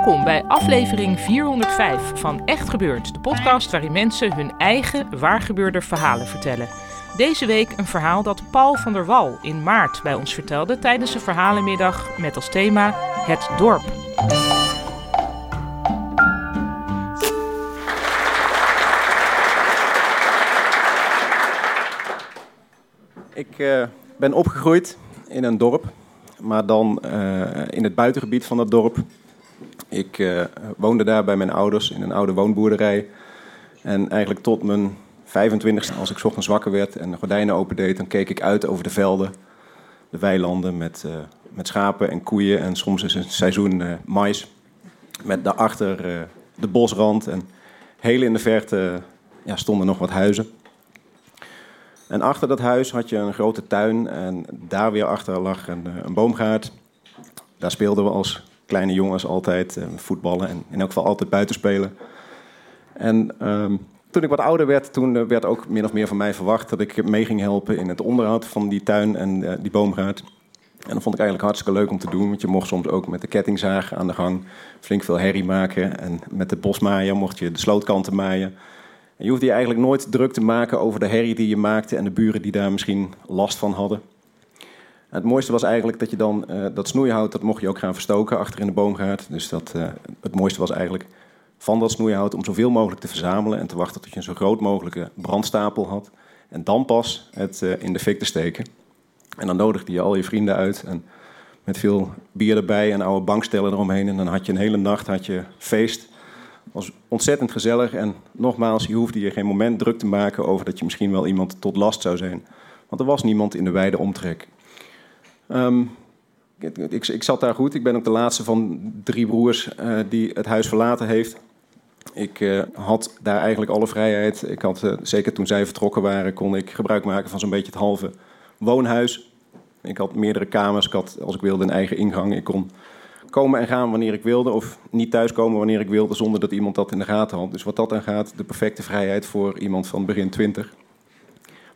Welkom bij aflevering 405 van Echt Gebeurd, de podcast waarin mensen hun eigen waargebeurde verhalen vertellen. Deze week een verhaal dat Paul van der Wal in maart bij ons vertelde tijdens een verhalenmiddag met als thema Het dorp. Ik eh, ben opgegroeid in een dorp, maar dan eh, in het buitengebied van dat dorp. Ik eh, woonde daar bij mijn ouders in een oude woonboerderij. En eigenlijk tot mijn 25e, als ik ochtends wakker werd en de gordijnen opendeed, dan keek ik uit over de velden, de weilanden met, eh, met schapen en koeien. En soms is het seizoen eh, mais. Met daarachter de bosrand en heel in de verte ja, stonden nog wat huizen. En achter dat huis had je een grote tuin en daar weer achter lag een, een boomgaard. Daar speelden we als kleine jongens altijd eh, voetballen en in elk geval altijd buiten spelen. En ehm, toen ik wat ouder werd, toen eh, werd ook min of meer van mij verwacht dat ik mee ging helpen in het onderhoud van die tuin en eh, die boomgaard. En dat vond ik eigenlijk hartstikke leuk om te doen, want je mocht soms ook met de kettingzaag aan de gang flink veel herrie maken. En met de bosmaaier mocht je de slootkanten maaien. En je hoefde je eigenlijk nooit druk te maken over de herrie die je maakte en de buren die daar misschien last van hadden. Het mooiste was eigenlijk dat je dan eh, dat snoeihout, dat mocht je ook gaan verstoken achter in de boomgaard. Dus dat, eh, het mooiste was eigenlijk van dat snoeihout om zoveel mogelijk te verzamelen en te wachten tot je een zo groot mogelijke brandstapel had. En dan pas het eh, in de fik te steken. En dan nodigde je al je vrienden uit en met veel bier erbij en oude bankstellen eromheen. En dan had je een hele nacht had je feest. Het was ontzettend gezellig en nogmaals, je hoefde je geen moment druk te maken over dat je misschien wel iemand tot last zou zijn. Want er was niemand in de wijde omtrek. Ehm, ik, ik, zat daar goed. Ik ben ook de laatste van drie broers eh, die het huis verlaten heeft. Ik eh, had daar eigenlijk alle vrijheid. Ik had, eh, zeker toen zij vertrokken waren, kon ik gebruik maken van zo'n beetje het halve woonhuis. Ik had meerdere kamers. Ik had, als ik wilde, een eigen ingang. Ik kon komen en gaan wanneer ik wilde. Of niet thuiskomen wanneer ik wilde, zonder dat iemand dat in de gaten had. Dus wat dat aan gaat, de perfecte vrijheid voor iemand van begin twintig.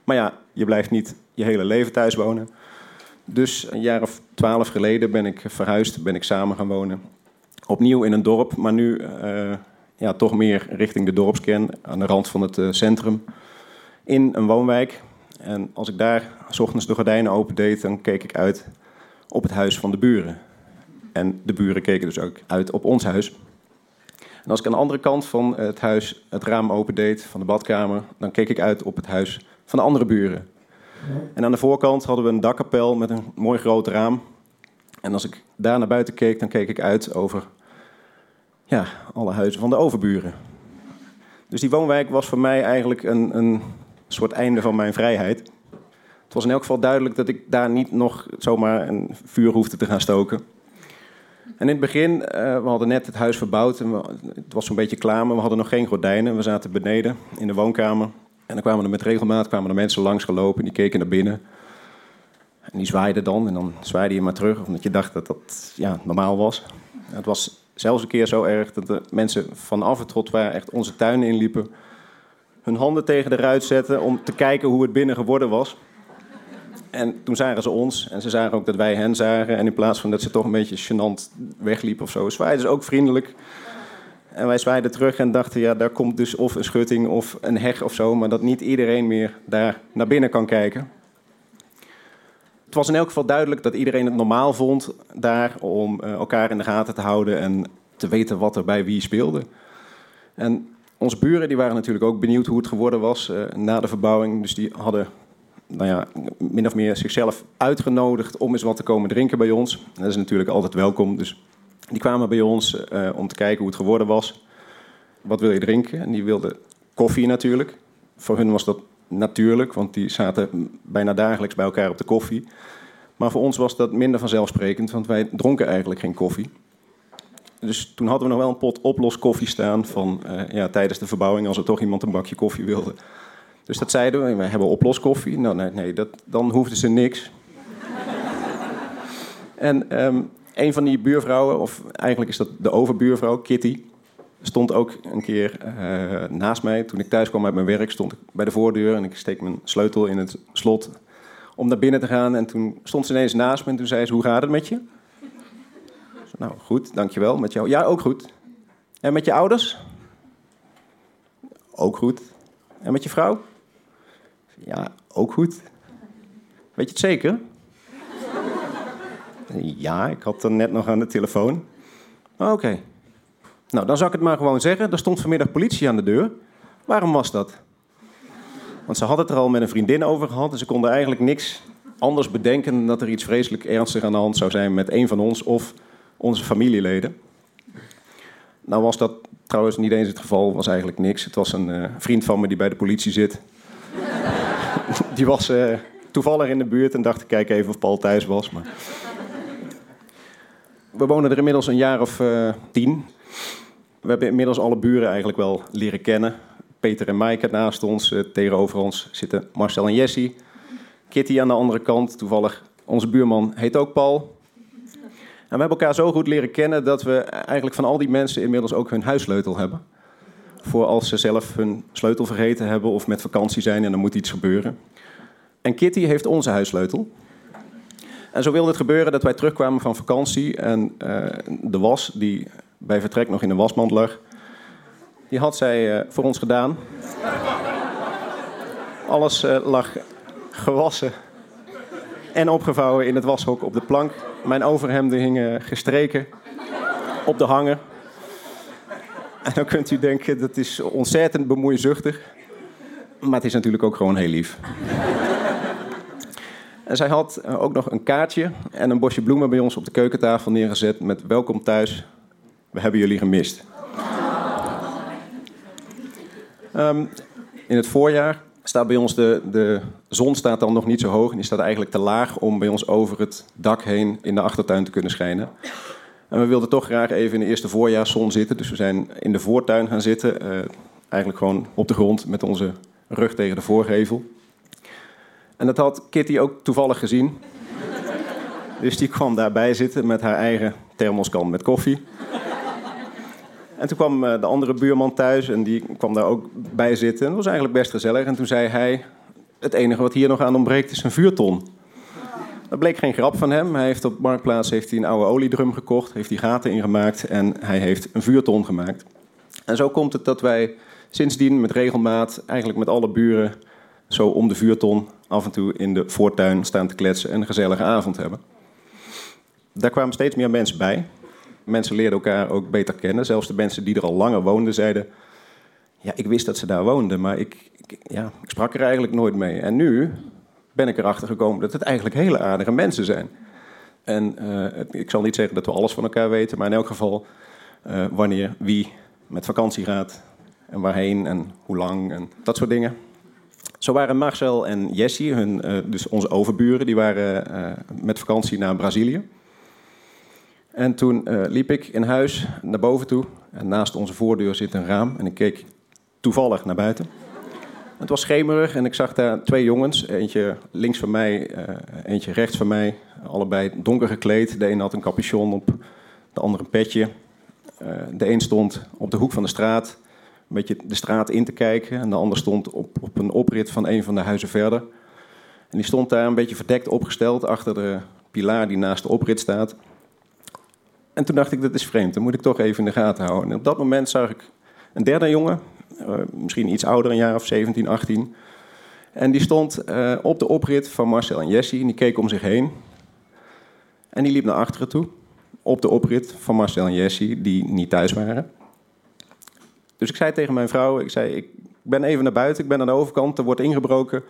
Maar ja, je blijft niet je hele leven thuis wonen. Dus een jaar of twaalf geleden ben ik verhuisd, ben ik samen gaan wonen. Opnieuw in een dorp, maar nu eh, ja, toch meer richting de dorpskern, aan de rand van het eh, centrum. In een woonwijk. En als ik daar s ochtends de gordijnen opendeed, dan keek ik uit op het huis van de buren. En de buren keken dus ook uit op ons huis. En als ik aan de andere kant van het huis het raam opendeed, van de badkamer, dan keek ik uit op het huis van de andere buren. En aan de voorkant hadden we een dakkapel met een mooi groot raam. En als ik daar naar buiten keek, dan keek ik uit over ja, alle huizen van de overburen. Dus die woonwijk was voor mij eigenlijk een, een soort einde van mijn vrijheid. Het was in elk geval duidelijk dat ik daar niet nog zomaar een vuur hoefde te gaan stoken. En in het begin, eh, we hadden net het huis verbouwd en het was zo'n beetje klaar, maar we hadden nog geen gordijnen. We zaten beneden in de woonkamer. En dan kwamen er met regelmaat kwamen er mensen langs gelopen, die keken naar binnen. En die zwaaiden dan en dan zwaaide je maar terug, omdat je dacht dat dat ja, normaal was. Het was zelfs een keer zo erg dat de mensen van af en tot waar echt onze tuinen inliepen, hun handen tegen de ruit zetten om te kijken hoe het binnen geworden was. En toen zagen ze ons en ze zagen ook dat wij hen zagen. En in plaats van dat ze toch een beetje gênant wegliepen of zo, zwaaiden ze ook vriendelijk. En wij zwaaiden terug en dachten, ja, daar komt dus of een schutting of een heg of zo, maar dat niet iedereen meer daar naar binnen kan kijken. Het was in elk geval duidelijk dat iedereen het normaal vond daar om eh, elkaar in de gaten te houden en te weten wat er bij wie speelde. En onze buren die waren natuurlijk ook benieuwd hoe het geworden was eh, na de verbouwing. Dus die hadden nou ja, min of meer zichzelf uitgenodigd om eens wat te komen drinken bij ons. Dat is natuurlijk altijd welkom. Dus die kwamen bij ons eh, om te kijken hoe het geworden was. Wat wil je drinken? En die wilden koffie natuurlijk. Voor hun was dat natuurlijk, want die zaten bijna dagelijks bij elkaar op de koffie. Maar voor ons was dat minder vanzelfsprekend, want wij dronken eigenlijk geen koffie. Dus toen hadden we nog wel een pot oploskoffie staan van eh, ja, tijdens de verbouwing, als er toch iemand een bakje koffie wilde. Dus dat zeiden we, we hebben oploskoffie. Nou, nee, nee dat, dan hoefden ze niks. en ehm, een van die buurvrouwen, of eigenlijk is dat de overbuurvrouw, Kitty, stond ook een keer eh, naast mij. Toen ik thuis kwam uit mijn werk, stond ik bij de voordeur en ik steek mijn sleutel in het slot om naar binnen te gaan. En toen stond ze ineens naast me en toen zei ze, hoe gaat het met je? nou, goed, dankjewel. Met jou? Ja, ook goed. En met je ouders? Ook goed. En met je vrouw? Ja, ook goed. Weet je het zeker? Ja, ik had er net nog aan de telefoon. Oké. Nou, dan zal ik het maar gewoon zeggen. Er stond vanmiddag politie aan de deur. Waarom was dat? Want ze had het er al met een vriendin over gehad. En ze konden eigenlijk niks anders bedenken dan dat er iets vreselijk ernstig aan de hand zou zijn met een van ons of onze familieleden. Nou was dat trouwens niet eens het geval, was eigenlijk niks. Het was een uh, vriend van me die bij de politie zit. die was uh, toevallig in de buurt en dacht ik kijk even of Paul thuis was. Maar... We wonen er inmiddels een jaar of uh, tien. We hebben inmiddels alle buren eigenlijk wel leren kennen. Peter en Maaike naast ons, tegenover ons zitten Marcel en Jessie. Kitty aan de andere kant, toevallig onze buurman heet ook Paul. En we hebben elkaar zo goed leren kennen dat we eigenlijk van al die mensen inmiddels ook hun huissleutel hebben. Voor als ze zelf hun sleutel vergeten hebben of met vakantie zijn en er moet iets gebeuren. En Kitty heeft onze huissleutel. En zo wilde het gebeuren dat wij terugkwamen van vakantie en uh, de was die bij vertrek nog in een wasmand lag, die had zij uh, voor ons gedaan. Alles uh, lag gewassen en opgevouwen in het washok op de plank. Mijn overhemden hingen gestreken op de hanger. En dan kunt u denken, dat is ontzettend bemoeizuchtig. Maar het is natuurlijk ook gewoon heel lief. Zij had eh, ook nog een kaartje en een bosje bloemen bij ons op de keukentafel neergezet met welkom thuis, we hebben jullie gemist. Um, in het voorjaar staat bij ons de, de zon staat dan nog niet zo hoog en die staat eigenlijk te laag om bij ons over het dak heen in de achtertuin te kunnen schijnen. En we wilden toch graag even in de eerste voorjaarszon zitten, dus we zijn in de voortuin gaan zitten, uh, eigenlijk gewoon op de grond met onze rug tegen de voorgevel. En dat had Kitty ook toevallig gezien. Dus die kwam daarbij zitten met haar eigen thermoskan met koffie. En toen kwam eh, de andere buurman thuis en die kwam daar ook bij zitten. En dat was eigenlijk best gezellig. En toen zei hij, het enige wat hier nog aan ontbreekt is een vuurton. Dat bleek geen grap van hem. Hij heeft op Marktplaats heeft hij een oude oliedrum gekocht, heeft die gaten ingemaakt en hij heeft een vuurton gemaakt. En zo komt het dat wij sindsdien met regelmaat, eigenlijk met alle buren, zo om de vuurton af en toe in de voortuin staan te kletsen en een gezellige avond hebben. Daar kwamen steeds meer mensen bij mensen leerden elkaar ook beter kennen. Zelfs de mensen die er al langer woonden zeiden... Ja, ik wist dat ze daar woonden, maar ik, ja, ik sprak er eigenlijk nooit mee. En nu ben ik erachter gekomen dat het eigenlijk hele aardige mensen zijn. En uh, ik zal niet zeggen dat we alles van elkaar weten, maar in elk geval uh, wanneer wie met vakantie gaat en waarheen en hoe lang en dat soort dingen. Zo waren Marcel en Jessie, hun, uh, dus onze overburen, die waren met vakantie naar Brazilië. En toen uh, liep ik in huis naar boven toe. En naast onze voordeur zit een raam. En ik keek toevallig naar buiten. Het was schemerig en ik zag daar twee jongens. Eentje links van mij, eentje rechts van mij. Allebei donker gekleed. De een had een capuchon op, de ander een petje. De een stond op de hoek van de straat. Een beetje de straat in te kijken. En de ander stond op een oprit van een van de huizen verder. En die stond daar een beetje verdekt opgesteld achter de pilaar die naast de oprit staat. En toen dacht ik, dat is vreemd, dat moet ik toch even in de gaten houden. En op dat moment zag ik een derde jongen, uh, misschien iets ouder, een jaar of 17, 18. En die stond uh, op de oprit van Marcel en Jessie en die keek om zich heen. En die liep naar achteren toe, op de oprit van Marcel en Jessie, die niet thuis waren. Dus ik zei tegen mijn vrouw, ik zei, ik ben even naar buiten, ik ben aan de overkant, er wordt ingebroken.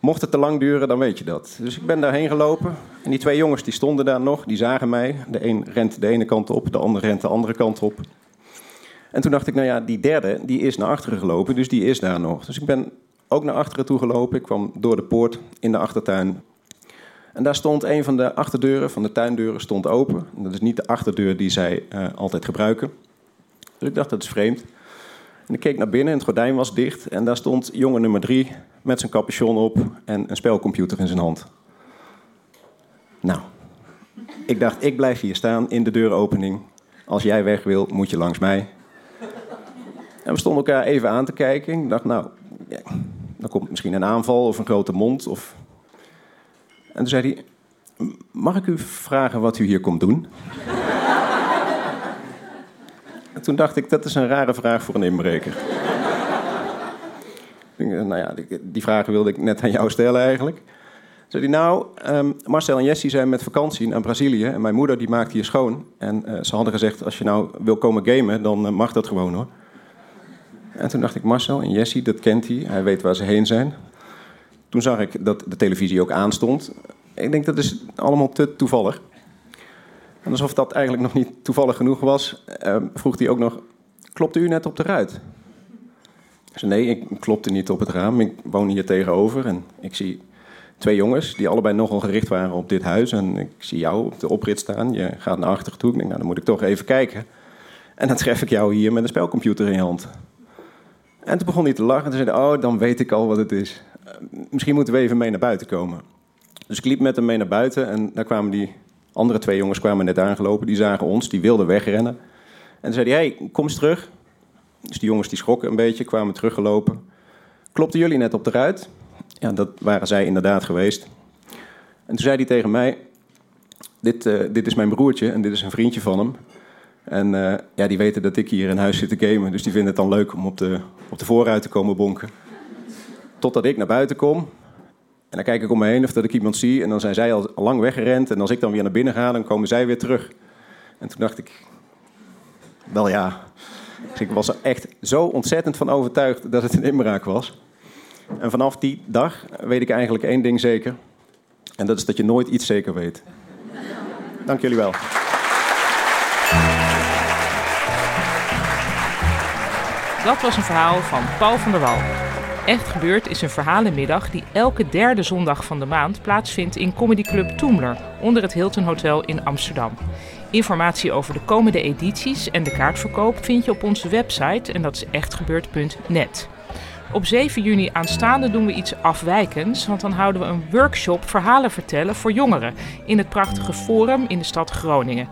Mocht het te lang duren, dan weet je dat. Dus ik ben daarheen gelopen. En die twee jongens die stonden daar nog, die zagen mij. De een rent de ene kant op, de ander rent de andere kant op. En toen dacht ik, nou ja, die derde, die is naar achteren gelopen, dus die is daar nog. Dus ik ben ook naar achteren toe gelopen. Ik kwam door de poort in de achtertuin. En daar stond een van de achterdeuren, van de tuindeuren, stond open. En dat is niet de achterdeur die zij uh, altijd gebruiken. Dus ik dacht, dat is vreemd. En ik keek naar binnen en het gordijn was dicht. En daar stond jongen nummer drie met zijn capuchon op en een spelcomputer in zijn hand. Nou, ik dacht, ik blijf hier staan in de deuropening. Als jij weg wil, moet je langs mij. En we stonden elkaar even aan te kijken. Ik dacht, nou, dan komt misschien een aanval of een grote mond. Of... En toen zei hij, mag ik u vragen wat u hier komt doen? En toen dacht ik, dat is een rare vraag voor een inbreker. nou ja, die, die vragen wilde ik net aan jou stellen eigenlijk. Zei nou, um, Marcel en Jessie zijn met vakantie naar Brazilië. En mijn moeder die maakt hier schoon. En uh, ze hadden gezegd, als je nou wil komen gamen, dan uh, mag dat gewoon hoor. En toen dacht ik, Marcel en Jessie, dat kent hij. Hij weet waar ze heen zijn. Toen zag ik dat de televisie ook aanstond. Ik denk, dat is allemaal te toevallig. En alsof dat eigenlijk nog niet toevallig genoeg was, uh, vroeg hij ook nog... Klopte u net op de ruit? Zei, nee, ik klopte niet op het raam. Ik woon hier tegenover en ik zie twee jongens... die allebei nogal gericht waren op dit huis. En ik zie jou op de oprit staan. Je gaat naar achteren toe. Ik denk, nou, dan moet ik toch even kijken. En dan tref ik jou hier met een spelcomputer in je hand. En toen begon hij te lachen en zei oh, dan weet ik al wat het is. Uh, misschien moeten we even mee naar buiten komen. Dus ik liep met hem mee naar buiten en daar kwamen die andere twee jongens kwamen net aangelopen. Die zagen ons, die wilden wegrennen. En toen zei hij, hey, kom eens terug. Dus die jongens die schrokken een beetje, kwamen teruggelopen. Klopten jullie net op de ruit? Ja, dat waren zij inderdaad geweest. En toen zei hij tegen mij, dit, uh, dit is mijn broertje en dit is een vriendje van hem. En uh, ja, die weten dat ik hier in huis zit te gamen. Dus die vinden het dan leuk om op de, op de voorruit te komen bonken. Totdat ik naar buiten kom. En dan kijk ik om me heen of dat ik iemand zie. En dan zijn zij al lang weggerend. En als ik dan weer naar binnen ga, dan komen zij weer terug. En toen dacht ik... Wel ja... Dus ik was er echt zo ontzettend van overtuigd dat het een inbraak was. En vanaf die dag weet ik eigenlijk één ding zeker. En dat is dat je nooit iets zeker weet. Dank jullie wel. Dat was een verhaal van Paul van der Wal. Echt gebeurd is een verhalenmiddag die elke derde zondag van de maand plaatsvindt in Comedy Club Toemler onder het Hilton Hotel in Amsterdam. Informatie over de komende edities en de kaartverkoop vind je op onze website en dat is echtgebeurd.net. Op 7 juni aanstaande doen we iets afwijkends, want dan houden we een workshop verhalen vertellen voor jongeren in het prachtige Forum in de stad Groningen.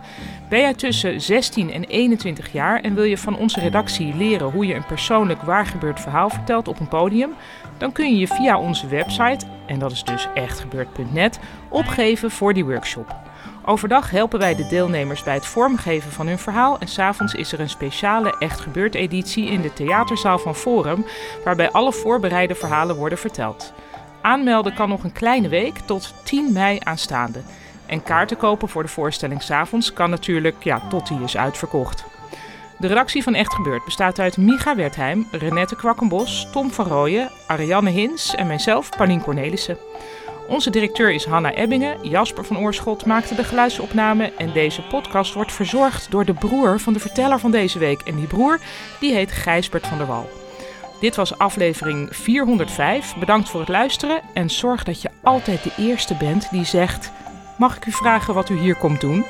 Ben jij tussen 16 en 21 jaar en wil je van onze redactie leren hoe je een persoonlijk waargebeurd verhaal vertelt op een podium? Dan kun je je via onze website, en dat is dus echtgebeurd.net, opgeven voor die workshop. Overdag helpen wij de deelnemers bij het vormgeven van hun verhaal en s'avonds is er een speciale Echt Gebeurd editie in de theaterzaal van Forum, waarbij alle voorbereide verhalen worden verteld. Aanmelden kan nog een kleine week tot 10 mei aanstaande. En kaarten kopen voor de voorstelling s'avonds kan natuurlijk ja, tot die is uitverkocht. De redactie van Echt Gebeurd bestaat uit Micha Wertheim, Renette Kwakkenbos, Tom van Rooyen, Ariane Hins en mijzelf, Panien Cornelissen. Onze directeur is Hanna Ebbingen, Jasper van Oorschot maakte de geluidsopname en deze podcast wordt verzorgd door de broer van de verteller van deze week. En die broer, die heet Gijsbert van der Wal. Dit was aflevering 405. Bedankt voor het luisteren en zorg dat je altijd de eerste bent die zegt... Mag ik u vragen wat u hier komt doen?